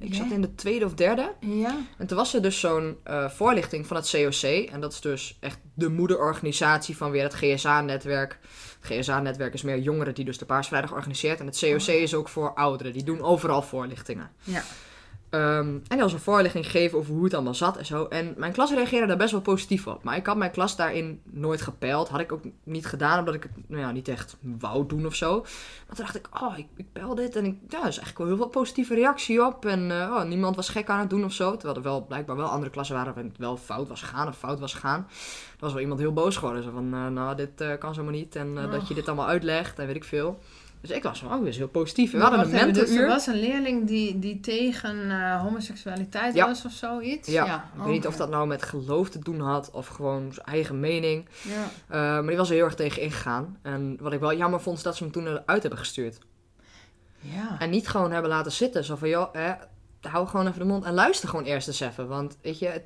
Ik zat in de tweede of derde. ja? En toen was er dus zo'n eh, voorlichting van het COC. En dat is dus echt de moederorganisatie van weer het GSA-netwerk. Het GSA-netwerk is meer jongeren die dus de Paarsvrijdag organiseert. En het COC Oh. is ook voor ouderen. Die doen overal voorlichtingen. Ja. Ehm, en die was een voorlichting gegeven over hoe het allemaal zat en zo. En mijn klas reageerde daar best wel positief op. Maar ik had mijn klas daarin nooit gepeild. Had ik ook niet gedaan, omdat ik het nou ja, niet echt wou doen of zo. Maar toen dacht ik, oh, ik, ik peil dit. En ik, ja, er is eigenlijk wel heel veel positieve reactie op. En eh, oh, niemand was gek aan het doen of zo. Terwijl er wel blijkbaar wel andere klassen waren waarin het wel fout was gegaan of fout was gegaan. Er was wel iemand heel boos geworden. Zo van, eh, nou, dit eh, kan zo maar niet. En dat je Och. dit allemaal uitlegt en weet ik veel. Dus ik was van, oh, dit is heel positief. We Maar hadden een even, dus mentoruur. er was een leerling die, die tegen eh, homoseksualiteit Ja. was of zoiets? Ja, ik weet niet of dat nou met geloof te doen had of gewoon zijn eigen mening. Ja. Uh, maar die was er heel erg tegen ingegaan. En wat ik wel jammer vond, is dat ze hem toen eruit hebben gestuurd. Ja. En niet gewoon hebben laten zitten. Zo van, joh, hè, hou gewoon even de mond en luister gewoon eerst eens even. Want, weet je, het-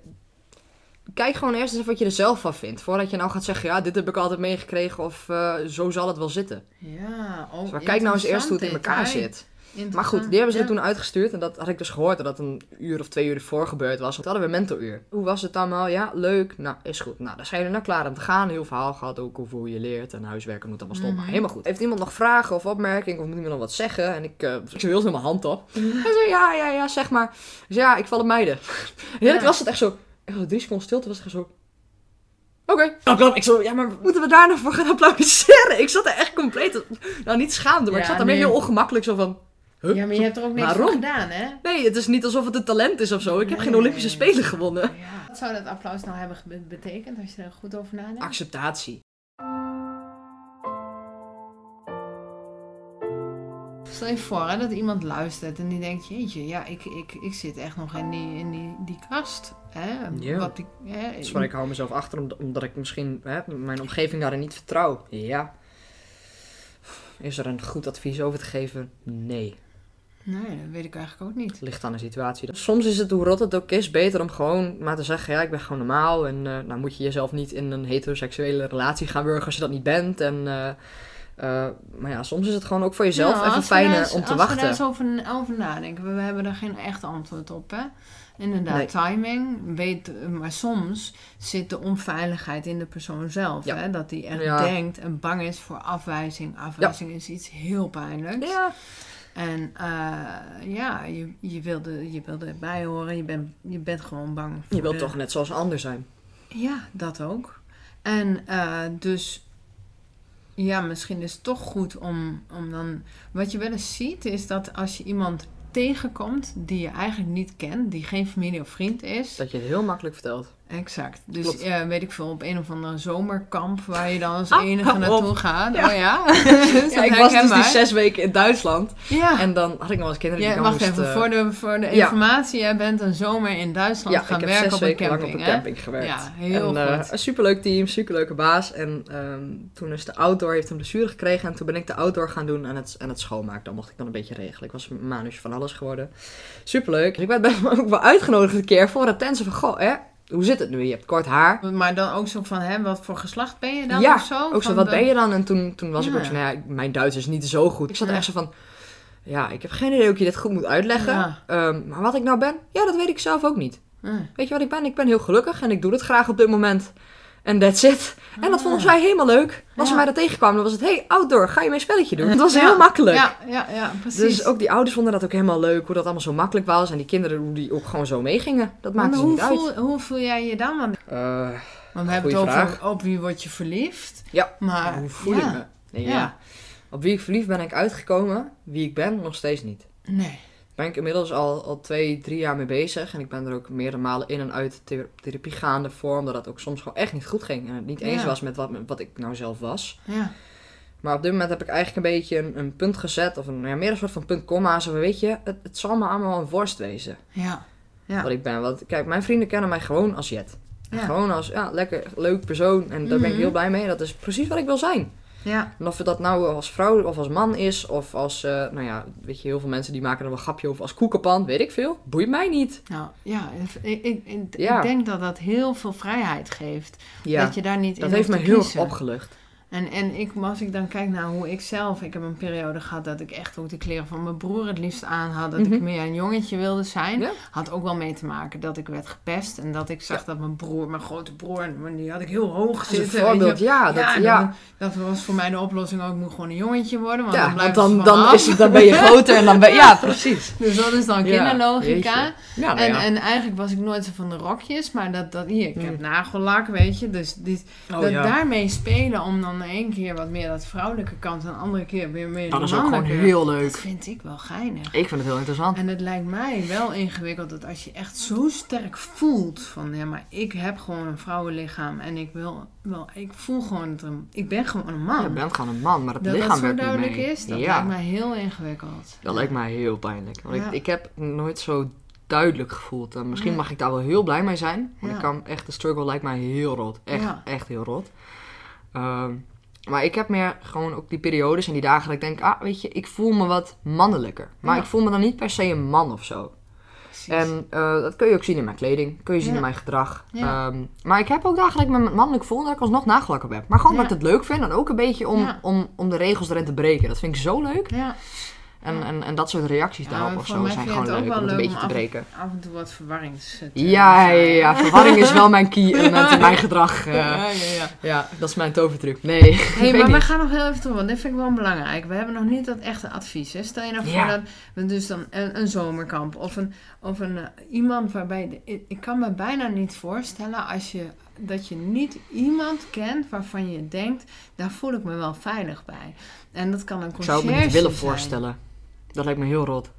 kijk gewoon eerst eens wat je er zelf van vindt. Voordat je nou gaat zeggen, ja, dit heb ik altijd meegekregen of eh, zo zal het wel zitten. Ja, oh, Dus maar kijk nou eens eerst hoe het in elkaar zit. Maar goed, die hebben ze Ja. toen uitgestuurd. En dat had ik dus gehoord dat dat een uur of twee uur ervoor gebeurd was. Toen hadden we mentoruur. Hoe was het allemaal? Ja, leuk. Nou, is goed. Nou, dan zijn we nou klaar om te gaan. Heel verhaal gehad ook over hoe je leert. En huiswerken moet allemaal. Mhm. Maar helemaal goed. Heeft iemand nog vragen of opmerkingen? Of moet iemand nog wat zeggen? En ik, eh ik heel snel mijn hand op. Hij zei, ja, ja, ja, zeg maar. Dus ja, ik val op meiden. En Ja. was het echt zo... Echt zo drie seconden stilte was echt zo... Oké, applaus. Ik zo, ja, maar moeten we daar nou voor gaan applaudisseren? Ik zat er echt compleet... Nou, niet schaamde, maar ik zat er meer nee. heel ongemakkelijk zo van... Huh? Ja, maar je hebt er ook niks Waarom? voor gedaan, hè? Nee, het is niet alsof het een talent is of zo. Ik heb geen Nee. Olympische Spelen gewonnen. Ja. Wat zou dat applaus nou hebben betekend als je er goed over nadenkt? Acceptatie. Stel je voor hè, dat iemand luistert en die denkt, jeetje, ja, ik, ik, ik zit echt nog in die, in die, die kast. Hè? Ja. Wat ik, hè? Is waar ik hou mezelf achter, omdat- ik misschien hè, mijn omgeving daarin niet vertrouw. Ja. Is er een goed advies over te geven? Nee. Nee, dat weet ik eigenlijk ook niet. Het ligt aan de situatie. Soms is het, hoe rot het ook is, beter om gewoon maar te zeggen... Ja, ik ben gewoon normaal. En eh, nou moet je jezelf niet in een heteroseksuele relatie gaan wurgen als je dat niet bent. En, eh, eh, maar ja, soms is het gewoon ook voor jezelf Ja, even fijner eens- om te Als we daar wachten. eens over, over nadenken, we, hebben er geen echt antwoord op, hè? Inderdaad, Nee. timing, weet, maar soms zit de onveiligheid in de persoon zelf. Ja. Hè? Dat die echt Ja. denkt en bang is voor afwijzing. Afwijzing is iets heel pijnlijks. Ja, En eh, ja, je, je, wilde, je wilde erbij horen, je bent, je bent gewoon bang. Voor je wilt de- toch net zoals een ander zijn. Ja, dat ook. En eh, dus, ja, misschien is het toch goed om, om dan... Wat je wel eens ziet, is dat als je iemand tegenkomt die je eigenlijk niet kent, die geen familie of vriend is. Dat je het heel makkelijk vertelt. Exact. Dus Klopt. weet ik veel, op een of andere zomerkamp waar je dan als Ah, enige naartoe op. gaat. Ja. Oh ja? Dus Ja, ik was dus die zes weken in Duitsland. Ja. En dan had ik nog eens kinderen die Ja, wacht moest, even, voor de, voor de informatie. Jij bent een zomer in Duitsland gaan heb werken zes op een weken camping, lang op hè? een camping gewerkt. Ja, heel en, eh, goed. een superleuk team, superleuke baas. En ehm, toen is de outdoor, heeft een blessure gekregen. En toen ben ik de outdoor gaan doen en het, en het schoonmaken. Dan mocht ik dan een beetje regelen. Ik was een manusje van alles geworden. Superleuk. Ik werd best wel ook wel uitgenodigd een keer voor het tensen van, goh, hè, hoe zit het nu? Je hebt kort haar. Maar dan ook zo van, hè, wat voor geslacht ben je dan Ja, of zo? Ook zo, Van wat de- ben je dan? En toen, toen was ik ook zo, nou ja, mijn Duits is niet zo goed. Ik zat Ja. echt zo van, ja, ik heb geen idee hoe ik je dit goed moet uitleggen. Ehm, maar wat ik nou ben, ja, dat weet ik zelf ook niet. Weet je wat ik ben? Ik ben heel gelukkig en ik doe het graag op dit moment. En that's it. En dat vonden zij helemaal leuk. Als ze Ah. Ja. mij daar tegenkwamen, dan was het... Hey, outdoor, ga je mee een spelletje doen? Het was Ja. heel makkelijk. Ja, ja, ja, precies. Dus ook die ouders vonden dat ook helemaal leuk. Hoe dat allemaal zo makkelijk was. En die kinderen, hoe die ook gewoon zo meegingen. Dat maakte ze niet uit. hoe voel jij je dan? Want, Eh, want we hebben het Goeie over vraag. op wie word je verliefd. Ja, Maar hoe voel ja. ik me? Nee, ja. Ja. Op wie ik verliefd ben ik uitgekomen. Wie ik ben, nog steeds niet. Nee. Ben ik inmiddels al, al twee, drie jaar mee bezig. En ik ben er ook meerdere malen in en uit thera- therapie gaande voor. Omdat het ook soms gewoon echt niet goed ging. En het niet eens Ja. was met wat, wat ik nou zelf was. Ja. Maar op dit moment heb ik eigenlijk een beetje een, een punt gezet. Of een, ja, meer een soort van punt komma. Zo weet je, het, het zal me allemaal een worst wezen. Ja. Ja. Wat ik ben. Want kijk, mijn vrienden kennen mij gewoon als Jet. Ja. Gewoon als, ja, lekker, leuk persoon. En daar ben ik Mhm. heel blij mee. Dat is precies wat ik wil zijn. Ja. En of dat nou als vrouw of als man is, of als, eh, nou ja, weet je, heel veel mensen die maken er wel een grapje over als koekenpan, weet ik veel. Boeit mij niet. Nou, ja. Ik, ik, ik, Ja. ik denk dat dat heel veel vrijheid geeft. Ja, dat je daar niet dat in heeft me heel erg opgelucht. En, en ik, als ik dan kijk naar hoe ik zelf... Ik heb een periode gehad dat ik echt ook de kleren van mijn broer het liefst aan had. Dat Mhm. ik meer een jongetje wilde zijn. Ja. Had ook wel mee te maken dat ik werd gepest. En dat ik zag dat mijn broer, mijn grote broer... Die had ik heel hoog zitten. een weet je. voorbeeld, ja. Dat, ja, dan- dat was voor mij de oplossing ook. Ik moet gewoon een jongetje worden. Want dan blijft dan, dan, is het, dan ben je groter en dan ben Ja, precies. Dus dat is dan kinderlogica. nou En, en eigenlijk was ik nooit zo van de rokjes, maar dat, dat hier, ik heb Mm. nagellak, weet je. Dus dit, Oh, dat daarmee spelen om dan één keer wat meer dat vrouwelijke kant en de andere keer weer meer Dat de is ook gewoon heel Dat leuk. vind ik wel geinig. Ik vind het heel interessant. En het lijkt mij wel ingewikkeld dat als je echt zo sterk voelt van, ja, maar ik heb gewoon een vrouwenlichaam en ik wil, wel, ik voel gewoon, dat er een- ik ben gewoon een man. Je bent gewoon een man, maar het dat lichaam dat zo werkt niet duidelijk mee. is, dat ja, lijkt mij heel ingewikkeld. dat lijkt mij heel pijnlijk. Want Ja. ik, ik heb nooit zo duidelijk gevoeld. En misschien mag ik daar wel heel blij mee zijn. Want Ja. ik kan echt, de struggle lijkt mij heel rot. Echt, Ja. echt heel rot. Ehm, maar ik heb meer gewoon ook die periodes en die dagen dat ik denk, ah, weet je, ik voel me wat mannelijker. Maar Ja. ik voel me dan niet per se een man of zo. Precies. En eh, dat kun je ook zien in mijn kleding, kun je zien Ja. in mijn gedrag. Ja. Ehm, maar ik heb ook dagen dat ik me mannelijk voel dat ik alsnog nagelak op heb. Maar gewoon dat ik het leuk vind en ook een beetje om, om, om de regels erin te breken. Dat vind ik zo leuk. ja, En, en, en dat soort reacties daarop of zo zijn gewoon leuk om een beetje te breken. af en toe wat verwarrings. te Ja, ja, zijn. verwarring is wel mijn key element in mijn gedrag. eh. ja, ja, ja. ja, dat is mijn tovertruc. Nee, ik Hey, maar we gaan nog heel even terug, want dit vind ik wel belangrijk. We hebben nog niet dat echte advies. Hè? Stel je nou voor dat we dus dan een, een zomerkamp of een, of een eh, iemand waarbij... Ik, ik kan me bijna niet voorstellen als je, dat je niet iemand kent waarvan je denkt, daar voel ik me wel veilig bij. En dat kan een Ik conciërge zou het me niet willen zijn. voorstellen. Dat lijkt me heel rot.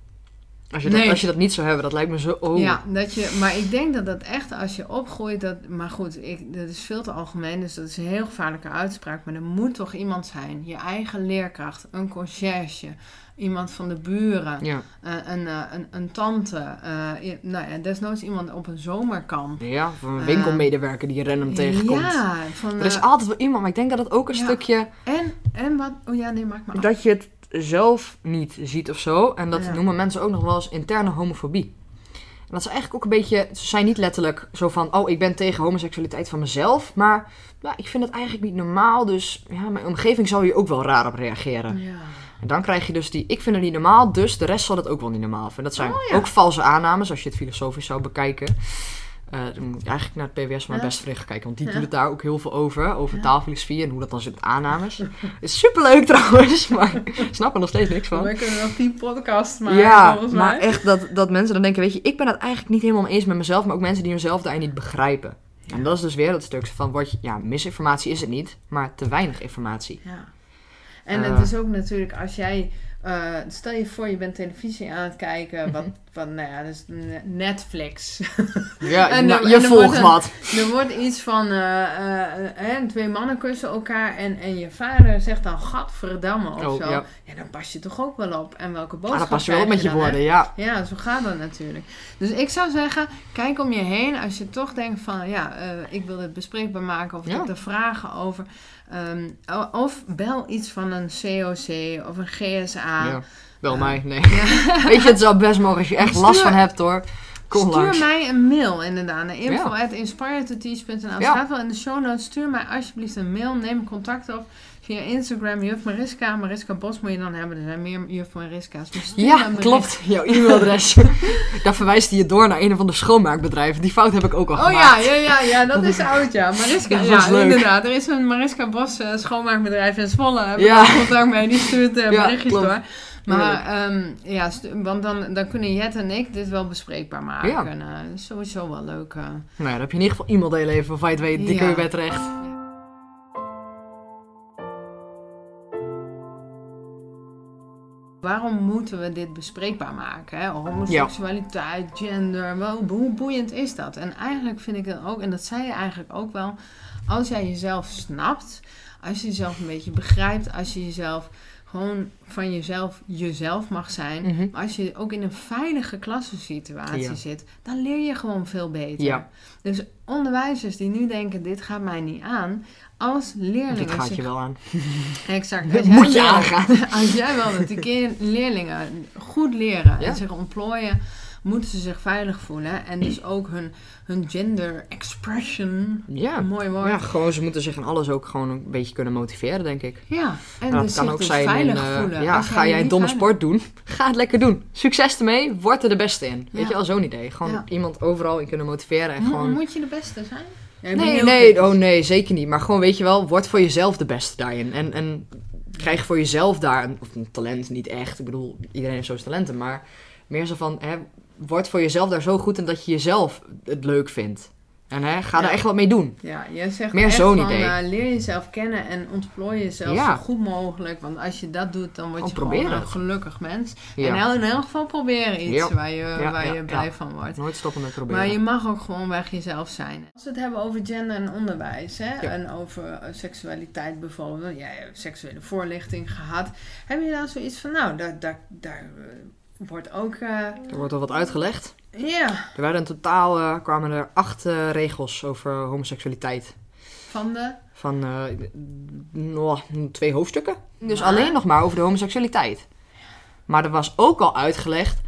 Als je, Nee. dat, als je dat niet zou hebben, dat lijkt me zo... Oh. Ja, dat je, maar ik denk dat dat echt als je opgroeit, dat, maar goed, ik, dat is veel te algemeen, dus dat is een heel gevaarlijke uitspraak. Maar er moet toch iemand zijn, je eigen leerkracht, een conciërge, iemand van de buren, Ja. eh, een, eh, een, een tante, eh, nou ja, desnoods iemand op een zomerkamp. ja, of een winkelmedewerker die je random tegenkomt. Ja, van, Er is altijd wel iemand, maar ik denk dat het ook een Ja. stukje... en, en wat, oh ja, nee, maak maar af. Dat je het zelf niet ziet of zo. En dat Ja. noemen mensen ook nog wel eens interne homofobie. En dat is eigenlijk ook een beetje... Ze zijn niet letterlijk zo van... Oh, ik ben tegen homoseksualiteit van mezelf. Maar ja, ik vind het eigenlijk niet normaal. Dus ja, mijn omgeving zou hier ook wel raar op reageren. Ja. En dan krijg je dus die... Ik vind het niet normaal, dus de rest zal het ook wel niet normaal vinden. Dat zijn Oh, ja. ook valse aannames, als je het filosofisch zou bekijken. Eh, dan moet je eigenlijk naar het PWS beste vriend gaan kijken. Want die Ja. doet het daar ook heel veel over. Over taalfilosofie en hoe dat dan zit met aannames. is superleuk trouwens, maar ik snap er nog steeds niks van. We kunnen nog tien podcasts maken, ja, volgens maar mij. echt dat, dat mensen dan denken, weet je, ik ben het eigenlijk niet helemaal eens met mezelf, maar ook mensen die mezelf daarin niet begrijpen. En dat is dus weer dat stuk van, je, ja, misinformatie is het niet, maar te weinig informatie. Ja. En Eh. het is ook natuurlijk als jij. Eh, stel je voor, je bent televisie aan het kijken. Wat, wat nou ja, dus ne- Netflix. Ja, En er- je en volgt wat. er wordt iets van. eh, eh, twee mannen kussen elkaar. En, en je vader zegt dan: Gadverdamme of Oh, zo. ja. Ja. dan pas je toch ook wel op. En welke Ah, boodschap dan pas je wel op met je woorden, ja. Ja, zo gaat dat natuurlijk. Dus ik zou zeggen, kijk om je heen als je toch denkt van, ja, ik wil dit bespreekbaar maken of ik Ja. heb er vragen over. Ehm, of bel iets van een COC of een GSA. ja. Wel Eh, mij, nee. Ja. Weet je, het zou best mogen als je echt Stuur- last van hebt hoor. Kom Stuur langs. mij een mail inderdaad naar info.inspiretoteach.nl. Ja. staat wel in de show notes. Stuur mij alsjeblieft een mail. Neem contact op via Instagram. Juf Mariska. Mariska Bos moet je dan hebben. Er zijn meer Juf Mariska's. Dus Ja, klopt. Jouw e-mailadres. Daar verwijst hij je door naar een of ander schoonmaakbedrijf. Die fout heb ik ook al Oh ja, gemaakt. ja, ja, ja, dat is oud, ja. Mariska, Dat ja, inderdaad. Er is een Mariska Bos eh, schoonmaakbedrijf in Zwolle. Heb ik Ja. al contact mee. Die stuurt Ja, berichtjes klopt. door. Maar ehm, ja, want dan, dan kunnen Jet en ik dit wel bespreekbaar maken. Ja. Eh, sowieso wel leuk. eh. Nou ja, dan heb je in ieder geval e-mail delen even, waarvan je het weet, die Ja. kun je bij terecht. Waarom moeten we dit bespreekbaar maken? Hè? Homoseksualiteit, gender, wel, hoe boeiend is dat? En eigenlijk vind ik het ook, en dat zei je eigenlijk ook wel, als jij jezelf snapt, als je jezelf een beetje begrijpt, als je jezelf gewoon van jezelf jezelf mag zijn, Mhm. maar als je ook in een veilige klassensituatie Ja. zit, dan leer je gewoon veel beter. Ja. Dus onderwijzers die nu denken, dit gaat mij niet aan, als leerlingen Dit gaat zich je wel aan. Exact. Als jij moet je aangaan. Als jij wel dat die leerlingen goed leren Ja. en zich ontplooien moeten ze zich veilig voelen. En dus ook hun, hun gender expression, Ja. een mooi woord. Ja, gewoon, ze moeten zich in alles ook gewoon een beetje kunnen motiveren, denk ik. Ja, en En dat dus kan ook dus zijn in, veilig eh, voelen. ja, ga jij een domme veilig- sport doen? Ga het lekker doen. Succes ermee, word er de beste in. Weet Ja. je wel, zo'n idee. Gewoon iemand overal in kunnen motiveren en Mo- gewoon... Moet je de beste zijn? Ja, Nee, nee, oh nee, zeker niet. Maar gewoon, weet je wel, word voor jezelf de beste daarin. En, en krijg voor jezelf daar een, of een talent, niet echt. Ik bedoel, iedereen heeft zo zijn talenten. Maar meer zo van, hè, word voor jezelf daar zo goed in dat je jezelf het leuk vindt. En hè, ga Ja. er echt wat mee doen. Ja, jij zegt Meer echt zo'n van, idee. eh, leer jezelf kennen en ontplooi jezelf Ja. zo goed mogelijk. Want als je dat doet, dan word je Gewoon een gelukkig mens. Ja. En nou in elk geval proberen iets waar je, waar je blij van wordt. Nooit stoppen met proberen. Maar je mag ook gewoon weg jezelf zijn. Als we het hebben over gender en onderwijs hè, en over eh, seksualiteit bijvoorbeeld. Jij hebt seksuele voorlichting gehad. Heb je dan zoiets van, nou, daar, daar, daar eh, wordt ook... eh, Er wordt al wat uitgelegd. ja, Er werden in totaal eh, kwamen er acht eh, regels over homoseksualiteit. van de... Van twee hoofdstukken. Dus Maar- alleen nog maar over de homoseksualiteit. Maar er was ook al uitgelegd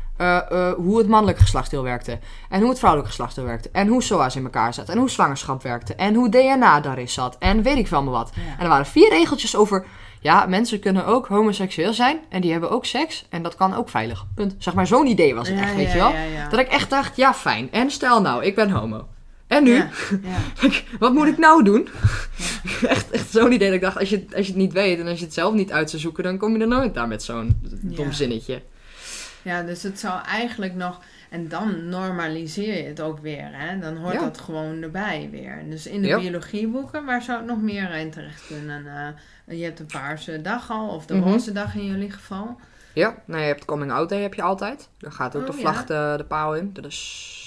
hoe het mannelijk geslachtsdeel werkte. En hoe het vrouwelijk geslachtsdeel werkte. En hoe SOA's in elkaar zat. En hoe zwangerschap werkte. En hoe DNA daarin zat. En weet ik veel maar wat. Ja. En er waren vier regeltjes over... Ja, mensen kunnen ook homoseksueel zijn. En die hebben ook seks. En dat kan ook veilig. Punt. Zeg maar, zo'n idee was het Ja, echt, weet ja, je wel. ja. Dat ik echt dacht, ja fijn. En stel nou, ik ben homo. En nu? Wat moet ik nou doen? echt echt zo'n idee dat ik dacht, als je, als je het niet weet en als je het zelf niet uit zou zoeken, dan kom je er nooit aan met zo'n dom zinnetje. Ja, dus het zou eigenlijk nog. En dan normaliseer je het ook weer. Hè? Dan hoort Ja. dat gewoon erbij weer. Dus in de Ja. biologieboeken, waar zou het nog meer in terecht kunnen? Eh, je hebt een paarse dag al, of de Mhm. roze dag in jullie geval. Ja, nou, je hebt coming out day heb je altijd. Daar gaat ook Oh, de ja. vlag de, de paal in. Dat is...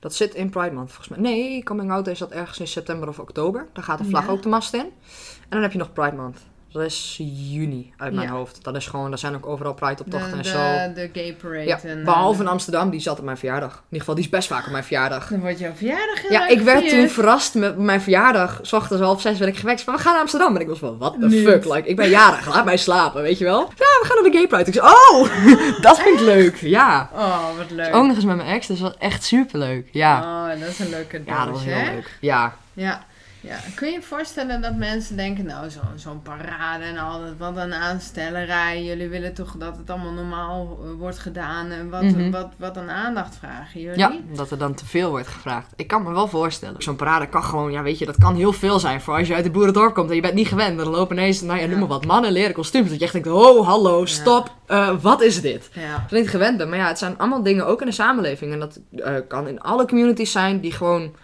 Dat zit in Pride Month volgens mij. Nee, coming out day zat ergens in september of oktober. Daar gaat de vlag ook de mast in. En dan heb je nog Pride Month. Dat is juni uit mijn Ja. hoofd. Dat is gewoon, daar zijn ook overal Pride De, optochten en de, zo. de gay parade. Ja, en, behalve eh, in Amsterdam, die zat op mijn verjaardag. In ieder geval, die is best vaak op mijn verjaardag. Dan wordt jouw verjaardag Ja, ik werd toen verrast met mijn verjaardag. S ochtends half zes werd ik gewekt van, we gaan naar Amsterdam. En ik was van, what the fuck? Like, ik ben jarig, laat mij slapen, weet je wel? Ja, we gaan naar de gay pride. Ik zei, oh, dat vind ik leuk. Ja. Oh, wat leuk. Ook nog eens met mijn ex, dus dat was echt superleuk. Ja. Oh, dat is een leuke Ja, dat was cadeautje, heel hè? leuk. Ja. Ja. Ja. Kun je je voorstellen dat mensen denken, nou, zo- zo'n parade en al dat, wat een aanstellerij. Jullie willen toch dat het allemaal normaal eh, wordt gedaan. En wat, Mhm. wat, wat een aandacht vragen jullie? ja, dat er dan te veel wordt gevraagd. Ik kan me wel voorstellen. Zo'n parade kan gewoon, ja weet je, dat kan heel veel zijn. Voor als je uit de boerendorp komt en je bent niet gewend. Dan lopen ineens, nou ja, noem maar wat, mannen leren kostuums. Dat je echt denkt, oh, hallo, stop. Eh, wat is dit? Ja. Als je niet gewend bent. Maar ja, het zijn allemaal dingen ook in de samenleving. En dat eh, kan in alle communities zijn die gewoon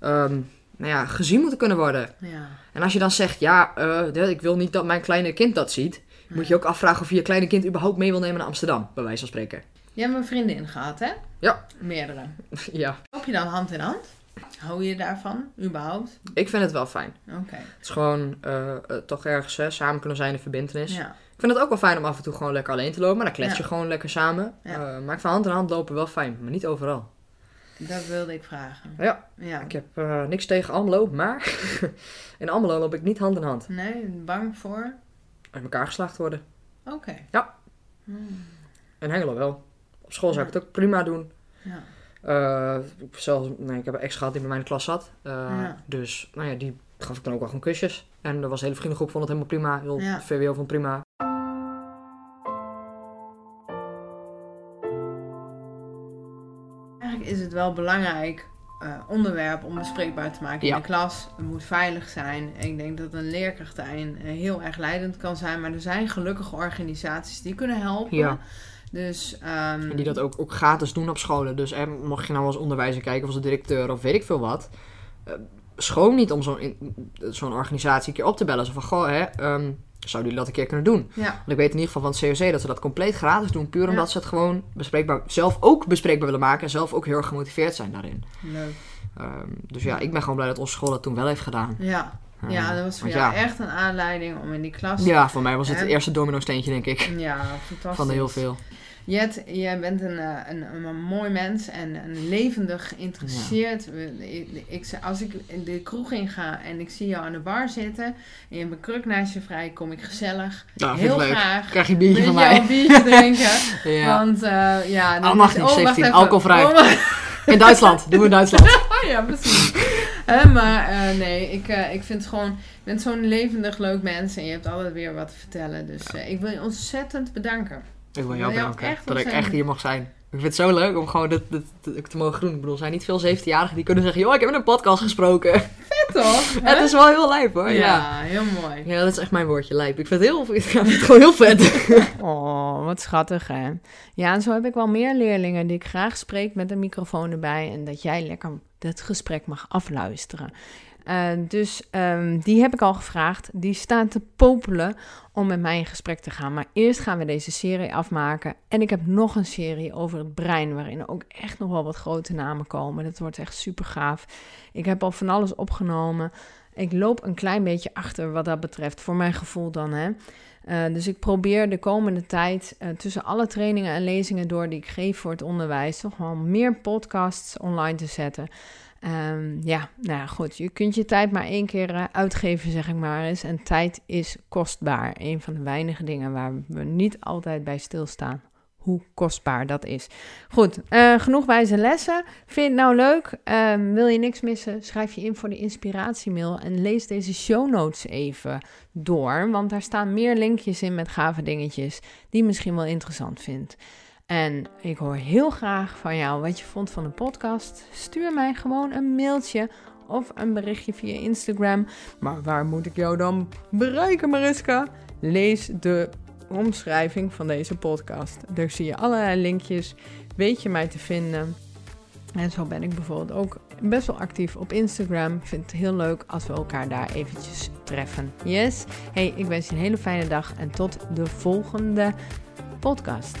ehm, nou ja, gezien moeten kunnen worden. ja. En als je dan zegt, ja, eh, ik wil niet dat mijn kleine kind dat ziet. Moet je ook afvragen of je je kleine kind überhaupt mee wil nemen naar Amsterdam, bij wijze van spreken. Je hebt een vriendin gehad, hè? Ja. Meerdere. ja, Loop je dan hand in hand? Hou je daarvan, überhaupt? ik vind het wel fijn. Oké. Het is gewoon eh, eh, toch ergens hè, samen kunnen zijn in verbindenis. Ja. Ik vind het ook wel fijn om af en toe gewoon lekker alleen te lopen. Maar dan klets je Ja. gewoon lekker samen. Ja. Maar ik vind hand in hand lopen wel fijn, maar niet overal. Dat wilde ik vragen. Ja, Ja. ik heb eh, niks tegen Almelo, maar in Almelo loop ik niet hand in hand. Nee, bang voor? Uit elkaar geslacht worden. Oké. En Hengelo wel. Op school zou ik het ook prima doen. Ja. Eh, ik, zelfs, nee, ik heb een ex gehad die bij mij in de klas zat. Eh, Ja. Dus nou ja, die gaf ik dan ook wel gewoon kusjes. En er was een hele vriendengroep, vond het helemaal prima. Heel Ja. VWO vond prima. Wel belangrijk eh, onderwerp om bespreekbaar te maken Ja. in de klas. Het moet veilig zijn. En ik denk dat een leerkracht daarin eh, heel erg leidend kan zijn. Maar er zijn gelukkig organisaties die kunnen helpen. Ja. Dus, ehm, En die dat ook, ook gratis doen op scholen. Dus mocht je nou als onderwijzer kijken of als directeur of weet ik veel wat. eh, schoon niet om zo'n zo'n organisatie een keer op te bellen. Zo van, goh, hè, ehm, zouden jullie dat een keer kunnen doen? Ja, Want ik weet in ieder geval van het COC dat ze dat compleet gratis doen. Puur Ja. omdat ze het gewoon bespreekbaar, zelf ook bespreekbaar willen maken. En zelf ook heel erg gemotiveerd zijn daarin. leuk. Ehm, dus ja, ik ben gewoon blij dat onze school dat toen wel heeft gedaan. Ja, Ja, dat was voor jou ja. echt een aanleiding om in die klas... Ja, voor mij was het En- het eerste domino steentje, denk ik. Ja, fantastisch. Van de heel veel. Jet, jij bent een, eh, een, een, mooi mens en een levendig geïnteresseerd. We- Ik, ik, als ik in de kroeg in ga en ik zie jou aan de bar zitten en je hebt een kruk naast je vrij, kom ik gezellig. Nou, vind heel ik leuk. graag. Krijg je een biertje van jou mij. een biertje drinken. Ja. Want eh, ja, Ah, mag niet, wacht 17, even. alcoholvrij. Oh, In Duitsland. Doen we in Duitsland. Ja, precies. Maar eh, nee, ik, eh, ik vind het gewoon... Je bent zo'n levendig leuk mens en je hebt altijd weer wat te vertellen. Dus eh, ik wil je ontzettend bedanken. Ik wil Wil jou bedanken echt dat ik echt hier mag zijn. Ik vind het zo leuk om gewoon dit, dit, dit te mogen doen. Ik bedoel, er zijn niet veel 17-jarigen die kunnen zeggen... joh, ik heb in een podcast gesproken. Vet toch? Het is wel heel lijp hoor. ja, Ja. heel mooi. ja, dat is echt mijn woordje, lijp. Ik vind het, heel, ik vind het gewoon heel vet. Oh, wat schattig hè. Ja, en zo heb ik wel meer leerlingen die ik graag spreek met een microfoon erbij. En dat jij lekker het gesprek mag afluisteren. Eh, dus ehm, die heb ik al gevraagd. Die staan te popelen om met mij in gesprek te gaan. Maar eerst gaan we deze serie afmaken. En ik heb nog een serie over het brein, waarin ook echt nog wel wat grote namen komen. Dat wordt echt super gaaf. Ik heb al van alles opgenomen. Ik loop een klein beetje achter wat dat betreft, voor mijn gevoel dan hè. Eh, dus ik probeer de komende tijd eh, tussen alle trainingen en lezingen door die ik geef voor het onderwijs, toch wel meer podcasts online te zetten. Ehm, ja, nou goed. Je kunt je tijd maar één keer eh, uitgeven, zeg ik maar eens. En tijd is kostbaar. Een van de weinige dingen waar we niet altijd bij stilstaan. Hoe kostbaar dat is. Goed, eh, genoeg wijze lessen. Vind je het nou leuk? Ehm, wil je niks missen? Schrijf je in voor de inspiratiemail en lees deze show notes even door. Want daar staan meer linkjes in met gave dingetjes die je misschien wel interessant vindt. En ik hoor heel graag van jou wat je vond van de podcast. Stuur mij gewoon een mailtje of een berichtje via Instagram. Maar waar moet ik jou dan bereiken, Mariska? Lees de omschrijving van deze podcast. Daar zie je allerlei linkjes. Weet je mij te vinden. En zo ben ik bijvoorbeeld ook best wel actief op Instagram. Ik vind het heel leuk als we elkaar daar eventjes treffen. Yes. Hey, ik wens je een hele fijne dag en tot de volgende podcast.